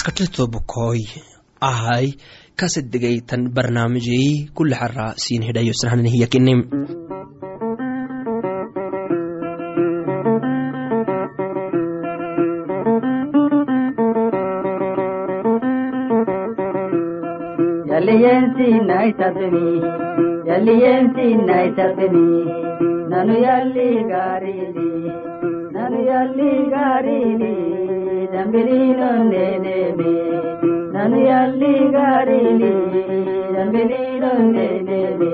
maskaxdayto bukoy ahay kasedegaytan barnaamijey kule xara siin hidhayo sanahnanihiyakinim nanu yalli gaarini nanu yalli gaarini ರಂಬಿನೀನೊಂದೇನೇಮಿ ನಾನು ಅಲ್ಲಿ ಗಾಡಿನಿ ರಂಬಿನೀನೊಂದೇನೇಮಿ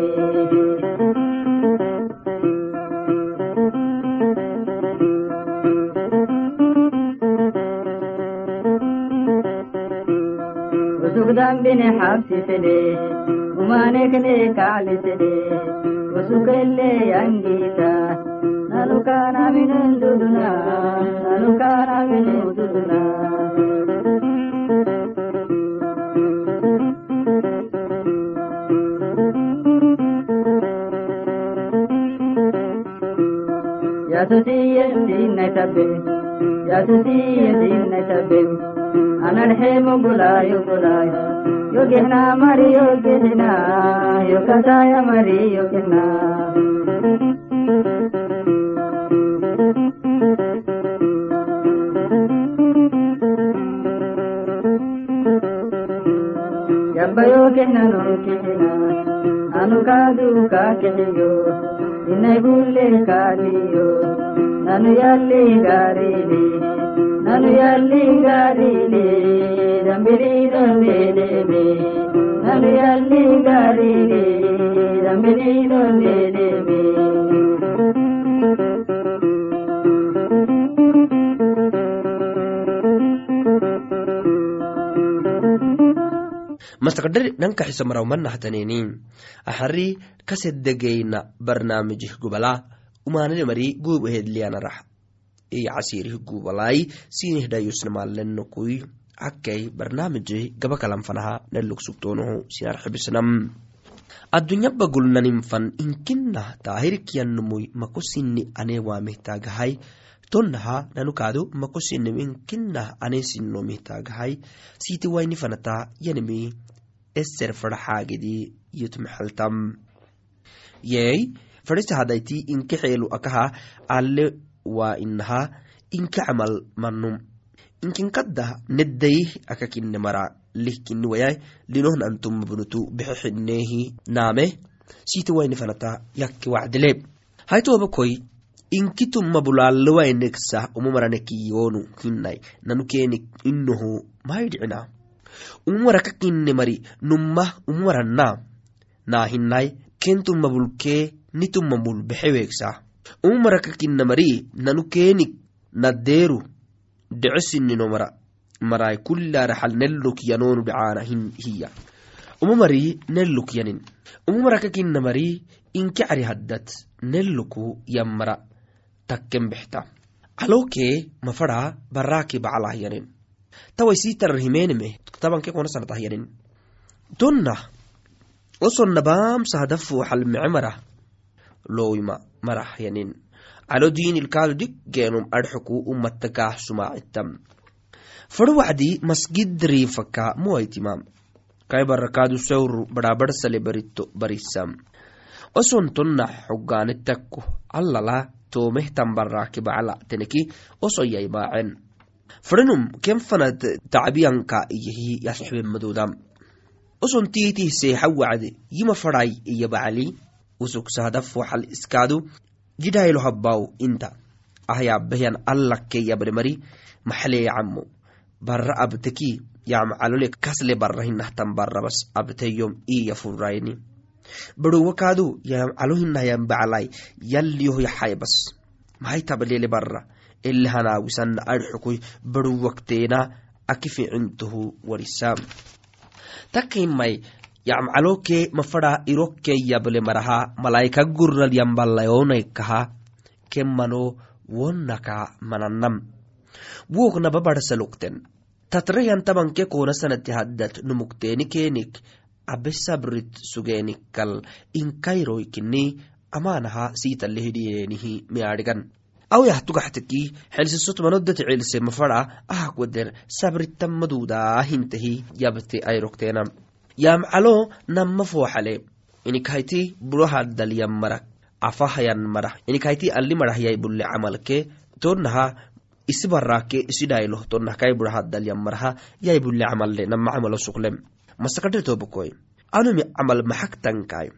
ذنبني حبسني وما نكني كعلتني وسكر لي أنجيتا ಅನುಕಾರವಿನಂದುನಾ ಅನುಕಾರವಿನಂದುನಾ ಯಸುತಿಯಸಿನ್ನೈತಬೆ ಯಸುತಿಯಸಿನ್ನೈತಬೆ ಅನಡ್ಹೇಮ ಬುಲಾಯು ಬುಲಾಯ ಯೋಗಿನ ಮರಿ ಯೋಗಿನ ಯೋಗದಾಯ ಮರಿ ಯೋಗಿನ ಬಯೋ ಕೆನನು ಕೆನ ಅನು ಕಾದು ಕಾಕೆಯೋ ನಿನಗುಲ್ಲೆ ಕಾಲಿಯೋ ನಾನು ಎಲ್ಲಿ ಗಾರಿಲಿ ನಾನು ಎಲ್ಲಿ ಗಾರಿಲಿ ರಂಬಿರಿದೊಂದೇನೆ ನಾನು ಎಲ್ಲಿ ಗಾರಿಲಿ ರಂಬಿರಿದೊಂದೇನೆ mastakadhari dhanka xisamaraumanahataneni axari kasedegayna barnaamijih gubala umaanane mari guub ahedliyanarah iyo casirih gubalai sinihidhayusnamalenokui akkay barnaamijih gabakalanfanaha nalog sugtoonoho sinarxibisnam addunyaba gulnaninfan inkinah taahirkiyanumui makosini ane waamihtaagahay tonnaha nanukaado makosinim inkinah ane sinomihtaagahay siti waini fanata yanimi eser faraxaagidi yutmaxaltam yey fadhisahadayti inka xeelu akaha alle waa inaha inka camal manum inkinkadda neddayih akakine mara lihkini wayay linohn antumabnutu bexexinehi naame siti waini fanata yakke wacdile haytobakoi inkitumma bulaalewaineksah umamaranekiyonu hinai nanu kenik inoho maidhicina umumara kakine mari nummah umumaranna naa hinai kentumma bulkee nitumma mul bexeweegsa umumara kakina mari nanu kenik naddeeru dhecesinino mara. Marai kullaraxal nelluk yanonu dhacaana hiya. Umumari nelluk yanin. Umumara kakina mari inke cari haddat nelluku yammara. Takken bexta calowkee mafada baraaki bacalah yanin tawai sitarar himeneme tabanke konasanatah yanin tonna osonna baamsahadafu xalmece marah yanin calo diinilkaadu diggeenum adxuku umattakah sumaacitam fado wacdi masgidriifaka muwaitimam kai barakaadu sawru badhaabadhsale barito barisam oson tonna xogaanettakku allala toomehtan baraaki bacla teneki osoyai baacen fadhanum ken fanad tacbiyanka iyahi yasoxbemadodam oson tiitih seexa wacde yima fadhai iya bacli usuksahadafo xal iskaadu gidhaylo habbaw inta. Ahyabehyan allakke yabnemari maxleecamo barra abteki yamcalole kasle barra hinahtan abteyom iya furayni badowakaadu yamcalo baclai yalliyoh yaxaybas. Maxay tablele barra ele hanaawisanna adxukoy badowakteena aki ficintohu warisam takimai yamcaloke mafada irokke yable maraha malaika gurnal yambalayonaykaha kemano wonnaka mananam woknaba barsalukten tatrayantabanke kona sanati haddat numukteeni kenik abe sabrit sugeenikal inkairoykini amaanaha siitalehidiyenihi miadhigan awyah tugaxtaki xelsisotmanodati celse mafara ahak wader sabritamadudahintahi yabte ayrokteena yamcalo namma fooxale inikhayti burohadalyan marak afahayan marah inikhayti alli marahyay bulle camalke tonaha isi barake isidhayloh tonah kai burahadalyan maraha yay bulle camalle nama camalo suklem. Masakadhe tobokoy anumi camal maxagtankai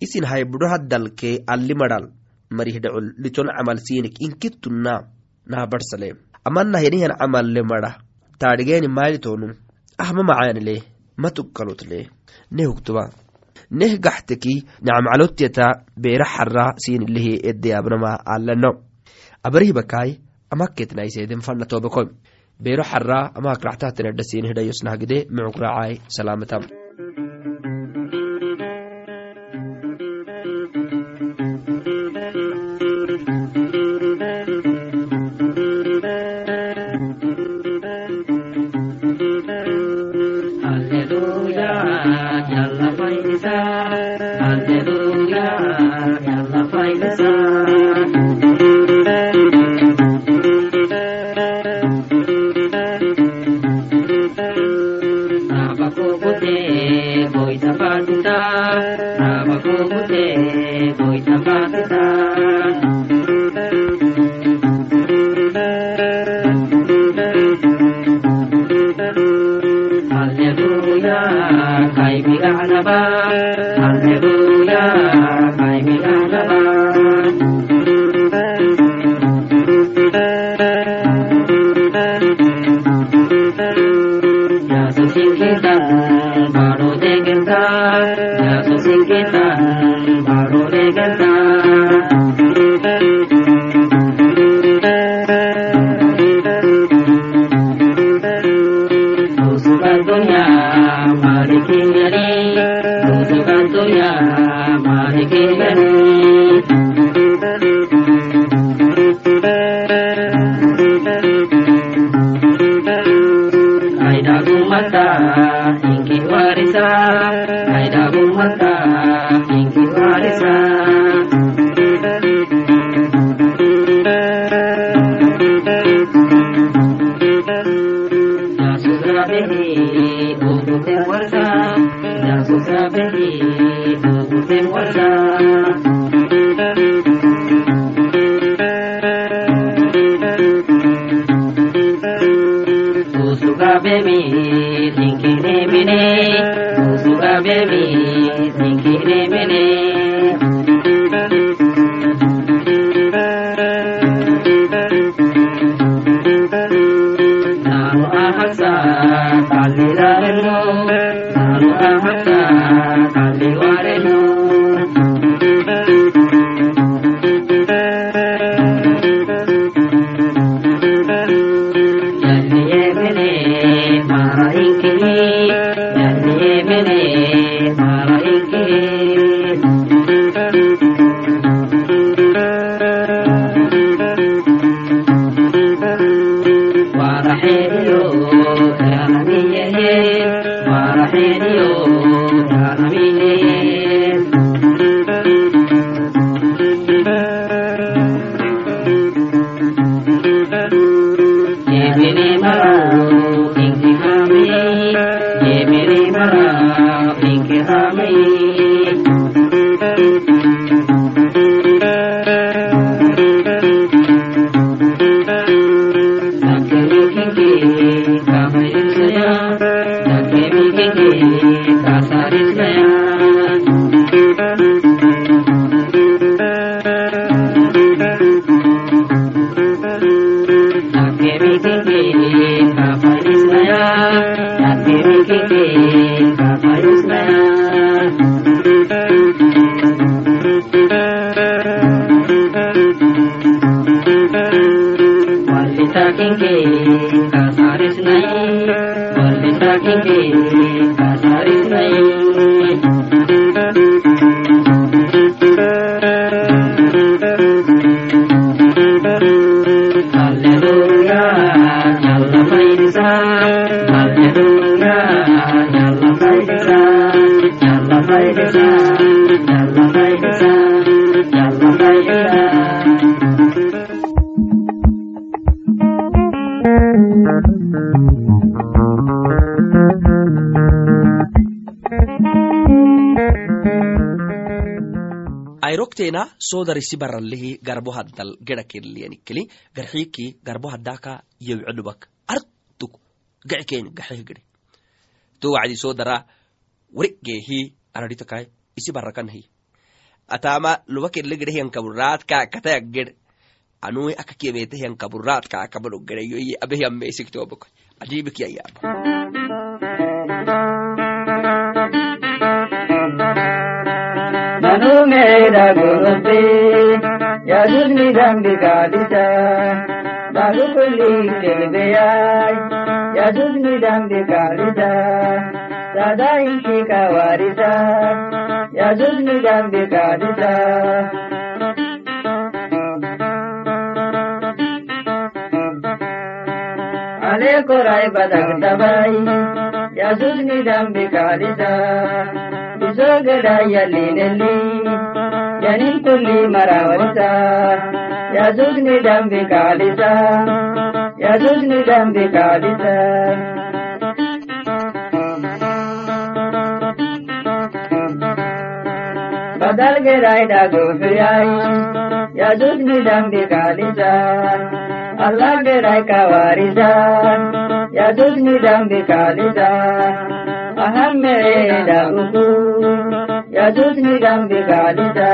isin hay burohadalke maral marihdhacol liton camal sinik inkittunna naha barsale. Amanna henihan camalle mara taadhigeeni maalitonu ahma macaanile matukalotle nehugtuba neh gaxteki nacmacalotyata beera xara sinilihi edeyabnama alano abarihbakai amaketnaiseeden fana tobakoy beero raxtahtenedha sinihidhayosnahgide micuk raacay salaamatam ولا ناس سابقين وفي الوجه Happy birthday. Sodarisi baralehi garbo haddal gedhakelliyanikeli garxiiki garbo haddaka yewcedubak artuk geckeeni gaxeh gede to wacdi sodara warigehi araditakai isi barrakanhi atama luba kelle gede hiyan kaburaat ka kataya ged anui aka kemete hiyan kaburaat ka akabado नुमेर गुरुते यदुनि दम्बिकादिता बाहुकुली केदयाय यदुनि दम्बिकादिता सदा इशिका वारिता यदुनि दम्बिकादिता अनेको राय बदक दबाई ya zuni dan bi kalita bizo gada ya linelli ya ni kulli marawata ya zuni dan bi kalita ya zuni dan bi kalita badal gerai da gofiyai ya zuni dan bi kalita Allahdiraika waarida yaadonni dambi kaalida aham meeda ugu yaadonni dambi kaalida.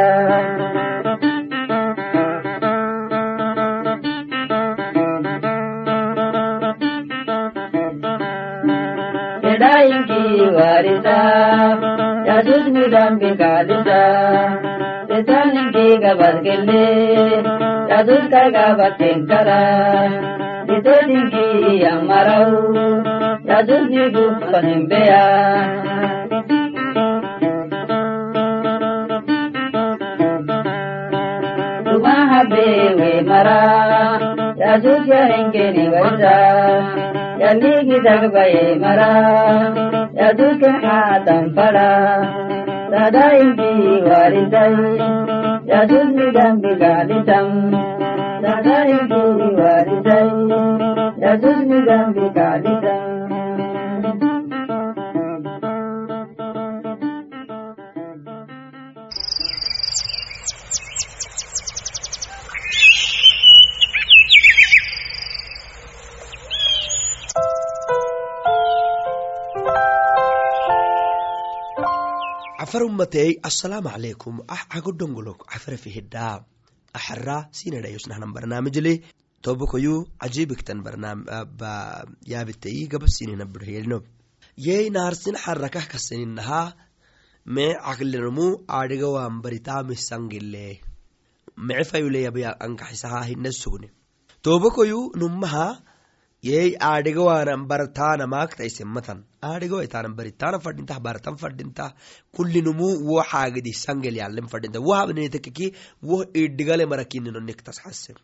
Kedayinki waarida yaadonni dambi kaalida. Tetaaninki gabaas gillee. ಯದುರ್ಗಭತೆಂಕರ ದಿದದಿಂಗಿ ಅಮರವು ಯದುರ್ಗಿಗು ಪನೆಂಬೆಯ ಮಹಾದೇವೇ ಮರ ಯದುರ್ಗಂಗೆ ನಿವಜ ಯಲ್ಲಿಗಿ ಜಗಬಯೇ ಮರ ಯದುರ್ಗ ಆತಂಪಡ ಸದಾ ಇಂಗಿ ವಾರಿದೈ ಯದುರ್ಗಿಗಂಬಿಗಾಲಿತಂ dagbaye mara yazuz hatan fara Sadainki warisai yazuz nidambi galisam Sadainki warisai yazuz nidambi galisam cafar ummatey assalaamu calaykum ah cagodhongolog cafara fihidhaa axara sinadhayosnahnan barnaamijle tobokoyu ba yaabitayi gababsinina birhelino yey naarsin xarakah kaseninaha me caqlinamu adhigawan baritamisangile mece fayuleyabya ankaxisaha hina sugne tobokoyu numaha yey aadhigawanan bartaana maagtaisematan aadhigawaitanan baritana fadintah bartan fadintah kullinumu wo xaagidi sangel yalen fadinta wo wo idhigale marakinino niktas xase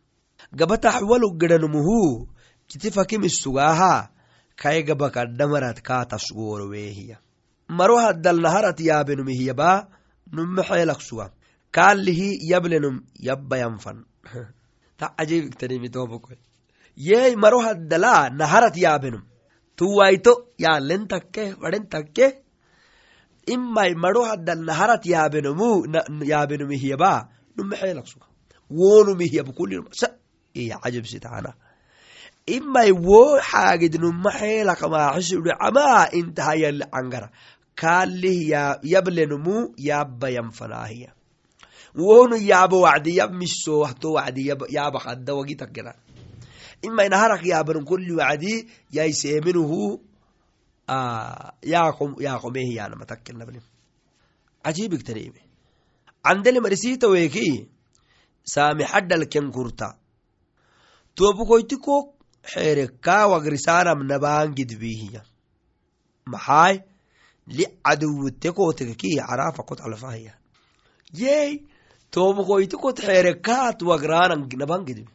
gabatax walu gidanumuhu kiti fakimisugaha kai gabakadhamarat kaatasgorowehiya maro haddal naharat yaabenumihiyaba numme xeelak suga. Kaalihi yablenum yabbayanfan ta ajibiktanimitobokoy yey maro haddala naharat yaabenum tuwaito yaalen takke fadhen takke imai maro haddal naharat yaabenumu yaabenumihiyaba numme xeelak suga wonumihiyaba kullinum sa iya cajibsitaana imai wo xaagid numa xeelak maaxisude camaa intaha yali cangara kaalih yablenumu yabbayanfanaahiya wonu yaaba wacdi yab miso wahto wacdi wagitakkena imai naharak yaabanum kulli wacdi yaiseeminuhu yaqomehiyanamatakkenabni cajibigtanime candeli marisita weeki saami xaddalken kurta tobukoytiko xeereka wagrisaanam nabangidbihiya maxaay li caduwite kootegeki carafa kot yey tobukoytikot xeerekaat wagraanan nabangidbi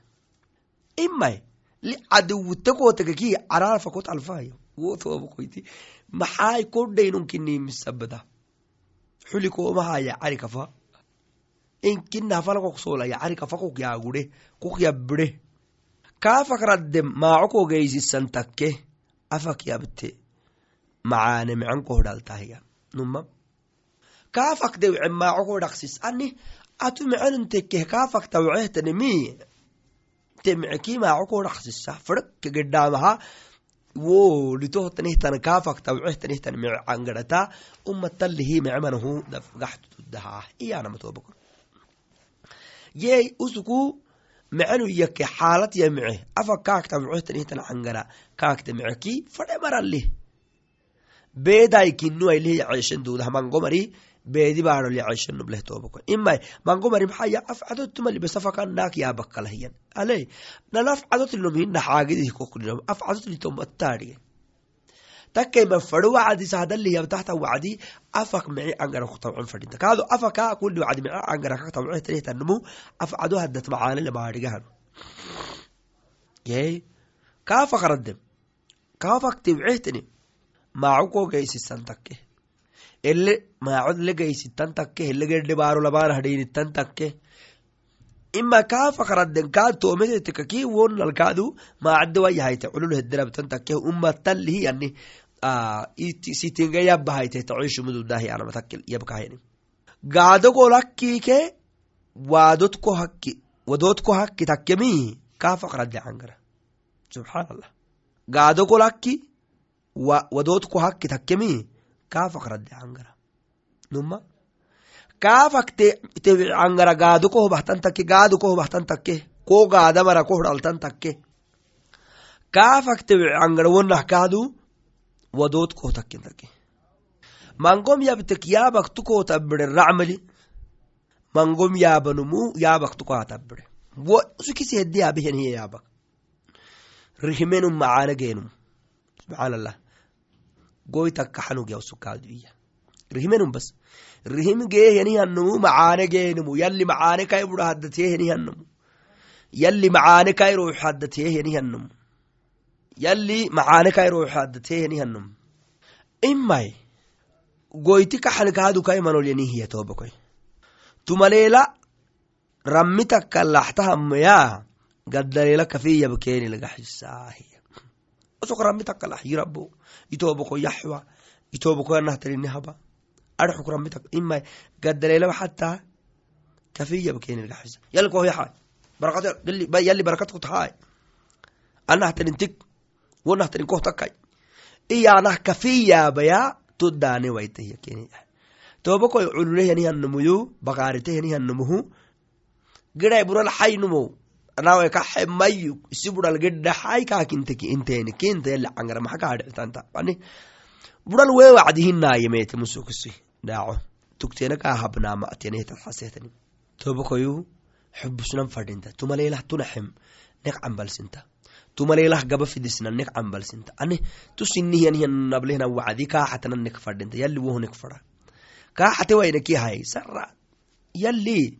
imay li caduwite kootegeki carafa kot alfahaya wo tobukoyti maxaay kodhaynunkinimisabada xuli koomahaya cari kafa. Inkinafalakok soolaya cari kafa kok yaagure kok yabbire kaafakradem maaco kogeysisan takke afak yabte. Macaane numa kaafak dewce maaco kodhaksis ani atu mecenun tekkeh tawcehtanimi te mece maaco kodhaksisa fadhak gedhaamaha wo litohtanihtan kaafak tawcehtanihtan mece cangadhata umatalihi mecemanahu dafgaxtudahaa iyanamatoobako yey usuku mecenu yake xaalat ya mece afa kaakta mecehtanihtan cangara kaakta meceki fadhe maralih beeday kinuailih yaceshen duudah mangomari beedi baadhol yaceshen nubleh toobako imay mangomari maxaya afcadotumali besafakannaak yaabakalahiyan ale nan afcadotlom hina xaagidih koklinom afcadotlitomataadhigen takkayma fadho wacdisa hadalihiyam tahta wacdi afak mici angara kutabcon fadhinta kaado afaka kuli wacdi mici angara kaktabcehtanihtanmu afcado hadat macaanile maadhigahan yey kaafak raddem kaafak tibcehtani maaco ko gaysisan takke ele maacod le gaysitan takke helegedhe baaro labana hadhinitan takke ima kaafak radden kaa toometeteka ki wonnalkaadu maacadde wayahayte culul hederabtan takke umatalihi yani sitinga yabahayte tacoishumududahi anamatakkel yabkahayani hakki wadotko hakki takkemi kaafak radde cangara subxaan gaadogolakki wadootku hakki takkemi kaafak radde cangara numa kaafak te cangara gaado koho bahtan takke gaado koho bahtan takke ko gaadamara ko hudhaltan takke kaafak te cangara wonnah kaadu wadoot koho takken takke mangom yabtek yaabak tukoho tabbire racmali mangom yaabanumu yaabak tukoha tabbire sukisi hedde yaabeheniye yaabak rihimenum macaana geenum subxaan allah goytakka xanug yawsukaadiya rihimenum bas. Rihim geehenihannumu macaane geenumu yalli macaane kai budha haddateehenihannumu yalli macaane kai ruux haddateehenihannumu yalli macaane kai ruux haddateehenihannumu imay goyti kaxanikaadu kai manolyanihiya toobakoy tumaleela rammi takka laxtahamaya gaddaleela kafiyabkeeni lagaxisaahiya usuk rammi takka itobako yaxwa itobako yanahtarinihaba arxuk rammi tak imay gaddaleelaba xataa kafiyabkeeni lagaxisa yalli koh yaxay barakad yalli barakad kutahaay anahtarin tik wonahtarin koh takkay. Waitahiya keeni tobakoy cululehyanihannumuyu bakaaritehenihannumuhu giday bural xaynumo nawe kaxe mayu isi bural gedhaxay kaakinteki inteni kinta yali cangara maxa kaadhicitanta ani bural wee wacdihinayemete musukisi dhaaco tugteena kaa habnaama'tenehetad xaseetani. Tobakoyu xubusnan fadhinta. Tumaleelah tunaxem nek cambalsinta. Tumaleelah gaba fidisna nek cambalsinta. Ani tusinihyanihanablehna wacdi kaaxatana nek fadhinta. Yali woh nek fada. Kaaxate waynaki hay sara yali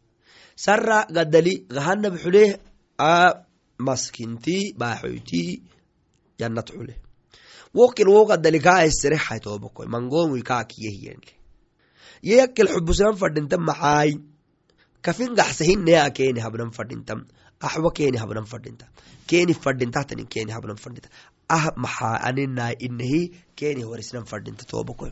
sara gaddali gahanab xuleh a maskinti baaxoyti jannat xuleh wokin wo gaddali kaa esserexay tobakoy mangomui kaakiyehiyenle yeyakkel xubusnan fadhintam maxaay kafin gaxsahinea keeni habnan fadhintam axwa keeni habnan fadhinta keeni fadhintahtanin keeni habnan fadhinta ah maxaa aninaa inahi keeni horisnan fadhinta tobakoy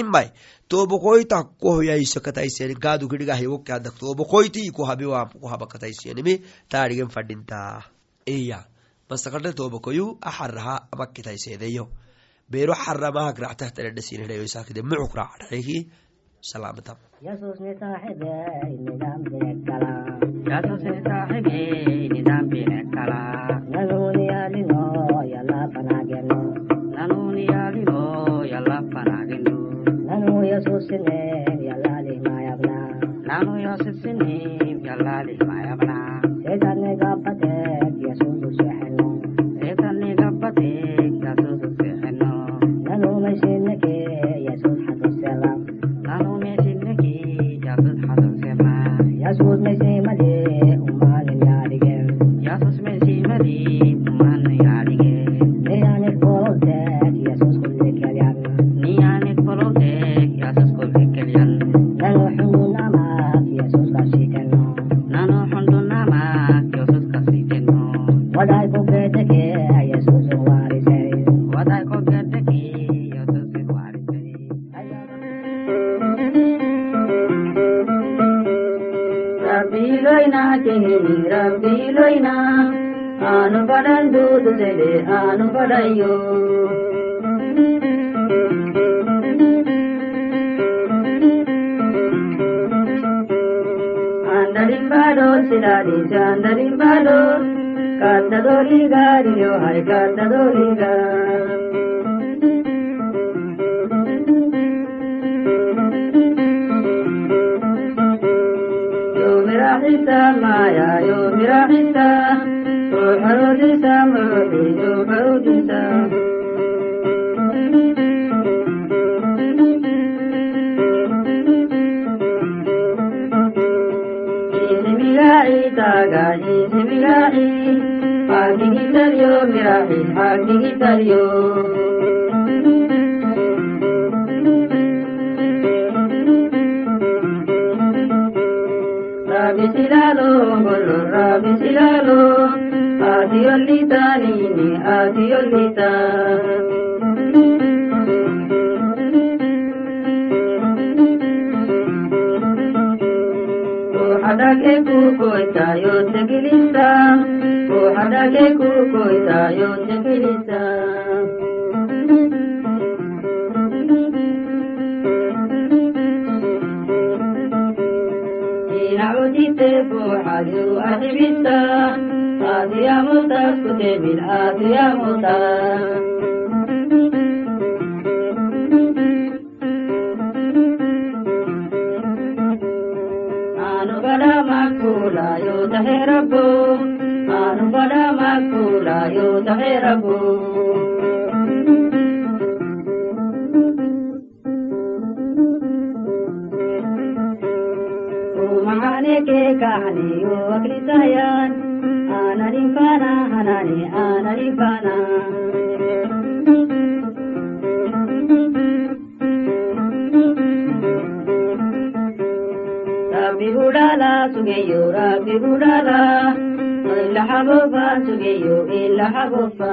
imay tobokoyta kaadu kidhigahyawokkadak tobokoyti kohabiwa kohaba kataisyanimi taadhigen fadhinta iya masakadhe tobokoyu axaraha amakitaiseedeyo beero xaramahak ractahtaledhasinidhayoisakide mucuk raacdhaeki salaamatam yesus ni saaxibe nidaam deegala Yesus saaxibe nidaambine E eu sou yas wosinim, yalali mayabna. Lanu yas wosinim, yalali mayabna. படையோ అందరింబాలో చిరారి చాందరింబాలో కాంతదోలి గారియో హై కాంతదోలి గా యో మిరా హిత మాయా యో మిరా హిత Bodhisattva, Bodhisattva, Bodhisattva. tagaji simirai pagi gitario mirai pagi silalo bolo silalo atiyollita nini atiyollita Hadake ku koita yo sekilisa, ku hadake ku koita yo sekilisa. Ina utite bu hadu ahibita, aadiyamutas kutebil aadiyamuta anu bada makula yo tahe rabbo anu bada makula yo tahe rabbo mahaneke kahani yo akritayan anarifana hanani anarifana Rabbi hudala sugeyo Rabbi hudala illa habofa sugeyo illa habofa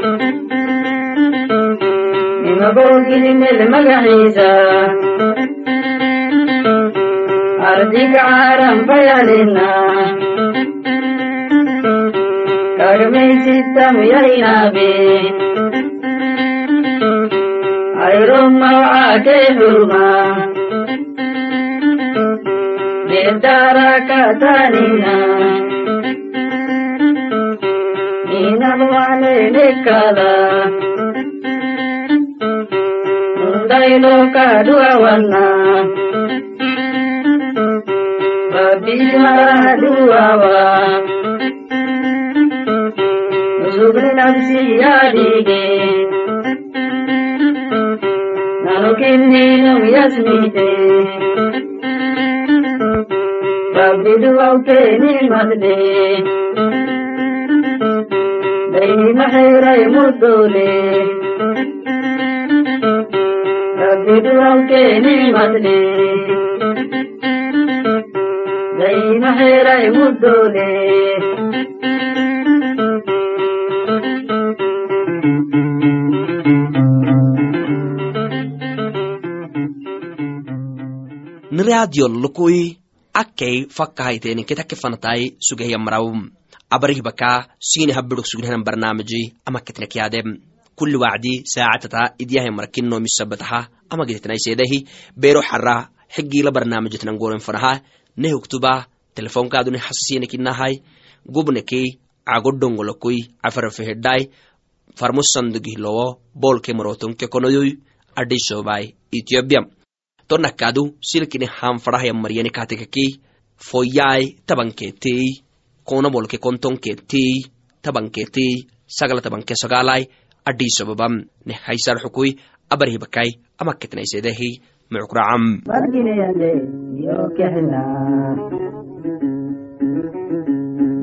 nimabogilmel magaciisa ardig caaran fayalina kagmaysitam yainaabe ayron mawcaakee xurma geedaarakatanina ninabwanenekala ndailoka duawa nusukni nafsi yadige nanukinninum yasmite rabbi duwawkeeni madde daynima xeeray niradiol lukui akkei fakkahayteni ketake fanatai sugehiyamraw abarih baka sini habirok sugnahan barnaamiji amaketnek yaadem kulli wacdi saacatata idyahay marakinno misabataha bero xara xigila barnaamijitnan goren fanaha ne huktuba telefonkaaduni hasasinekinahai gubnekei cagodongolokui cafarafehedai farmusandugihlowo bolke marotonke konoyoy adhisobai ethiopia. Tonakadu silkini hanfarahaya maryani katekaki foyai tabanketei konabolke kontonketei tabanketei sagala tabanke sagalai adhisobabam ne haisar xukui abarhibakai amaketnaisedehi mucukracam yo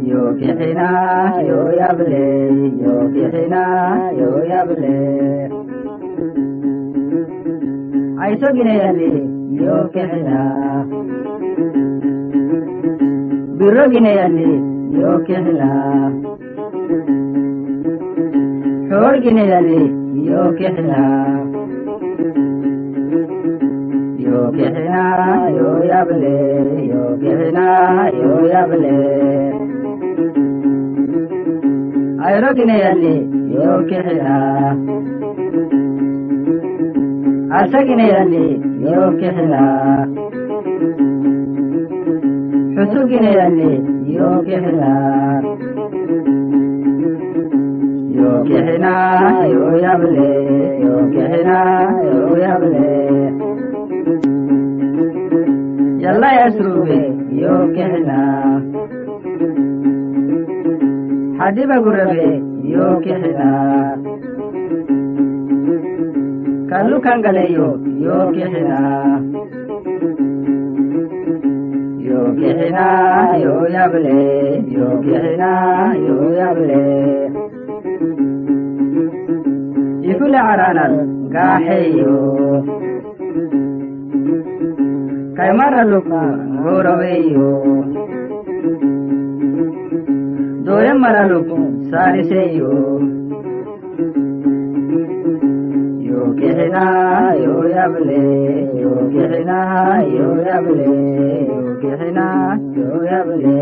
yo kexina yo kexina torginilali yo kixna yo kixna yo yable yo kixna yo yable ayrogineyali yo kixna asagineyali yo kixna xusugineyali yo ينكحنا يبلي ينكحنا يبلي يلا يا سروبي ينكحنا حبيب غربي ينكحنا كلو كان غليو ينكحنا ينكحنا يبلي ينكحنا يبلي tulaaranan gaaheeyo kay maraluku goroweeyo dooye maraluku saariseeyo yoo kixinaa yoo yable yoo kixinaa yoo yable yoo kixinaa yoo yable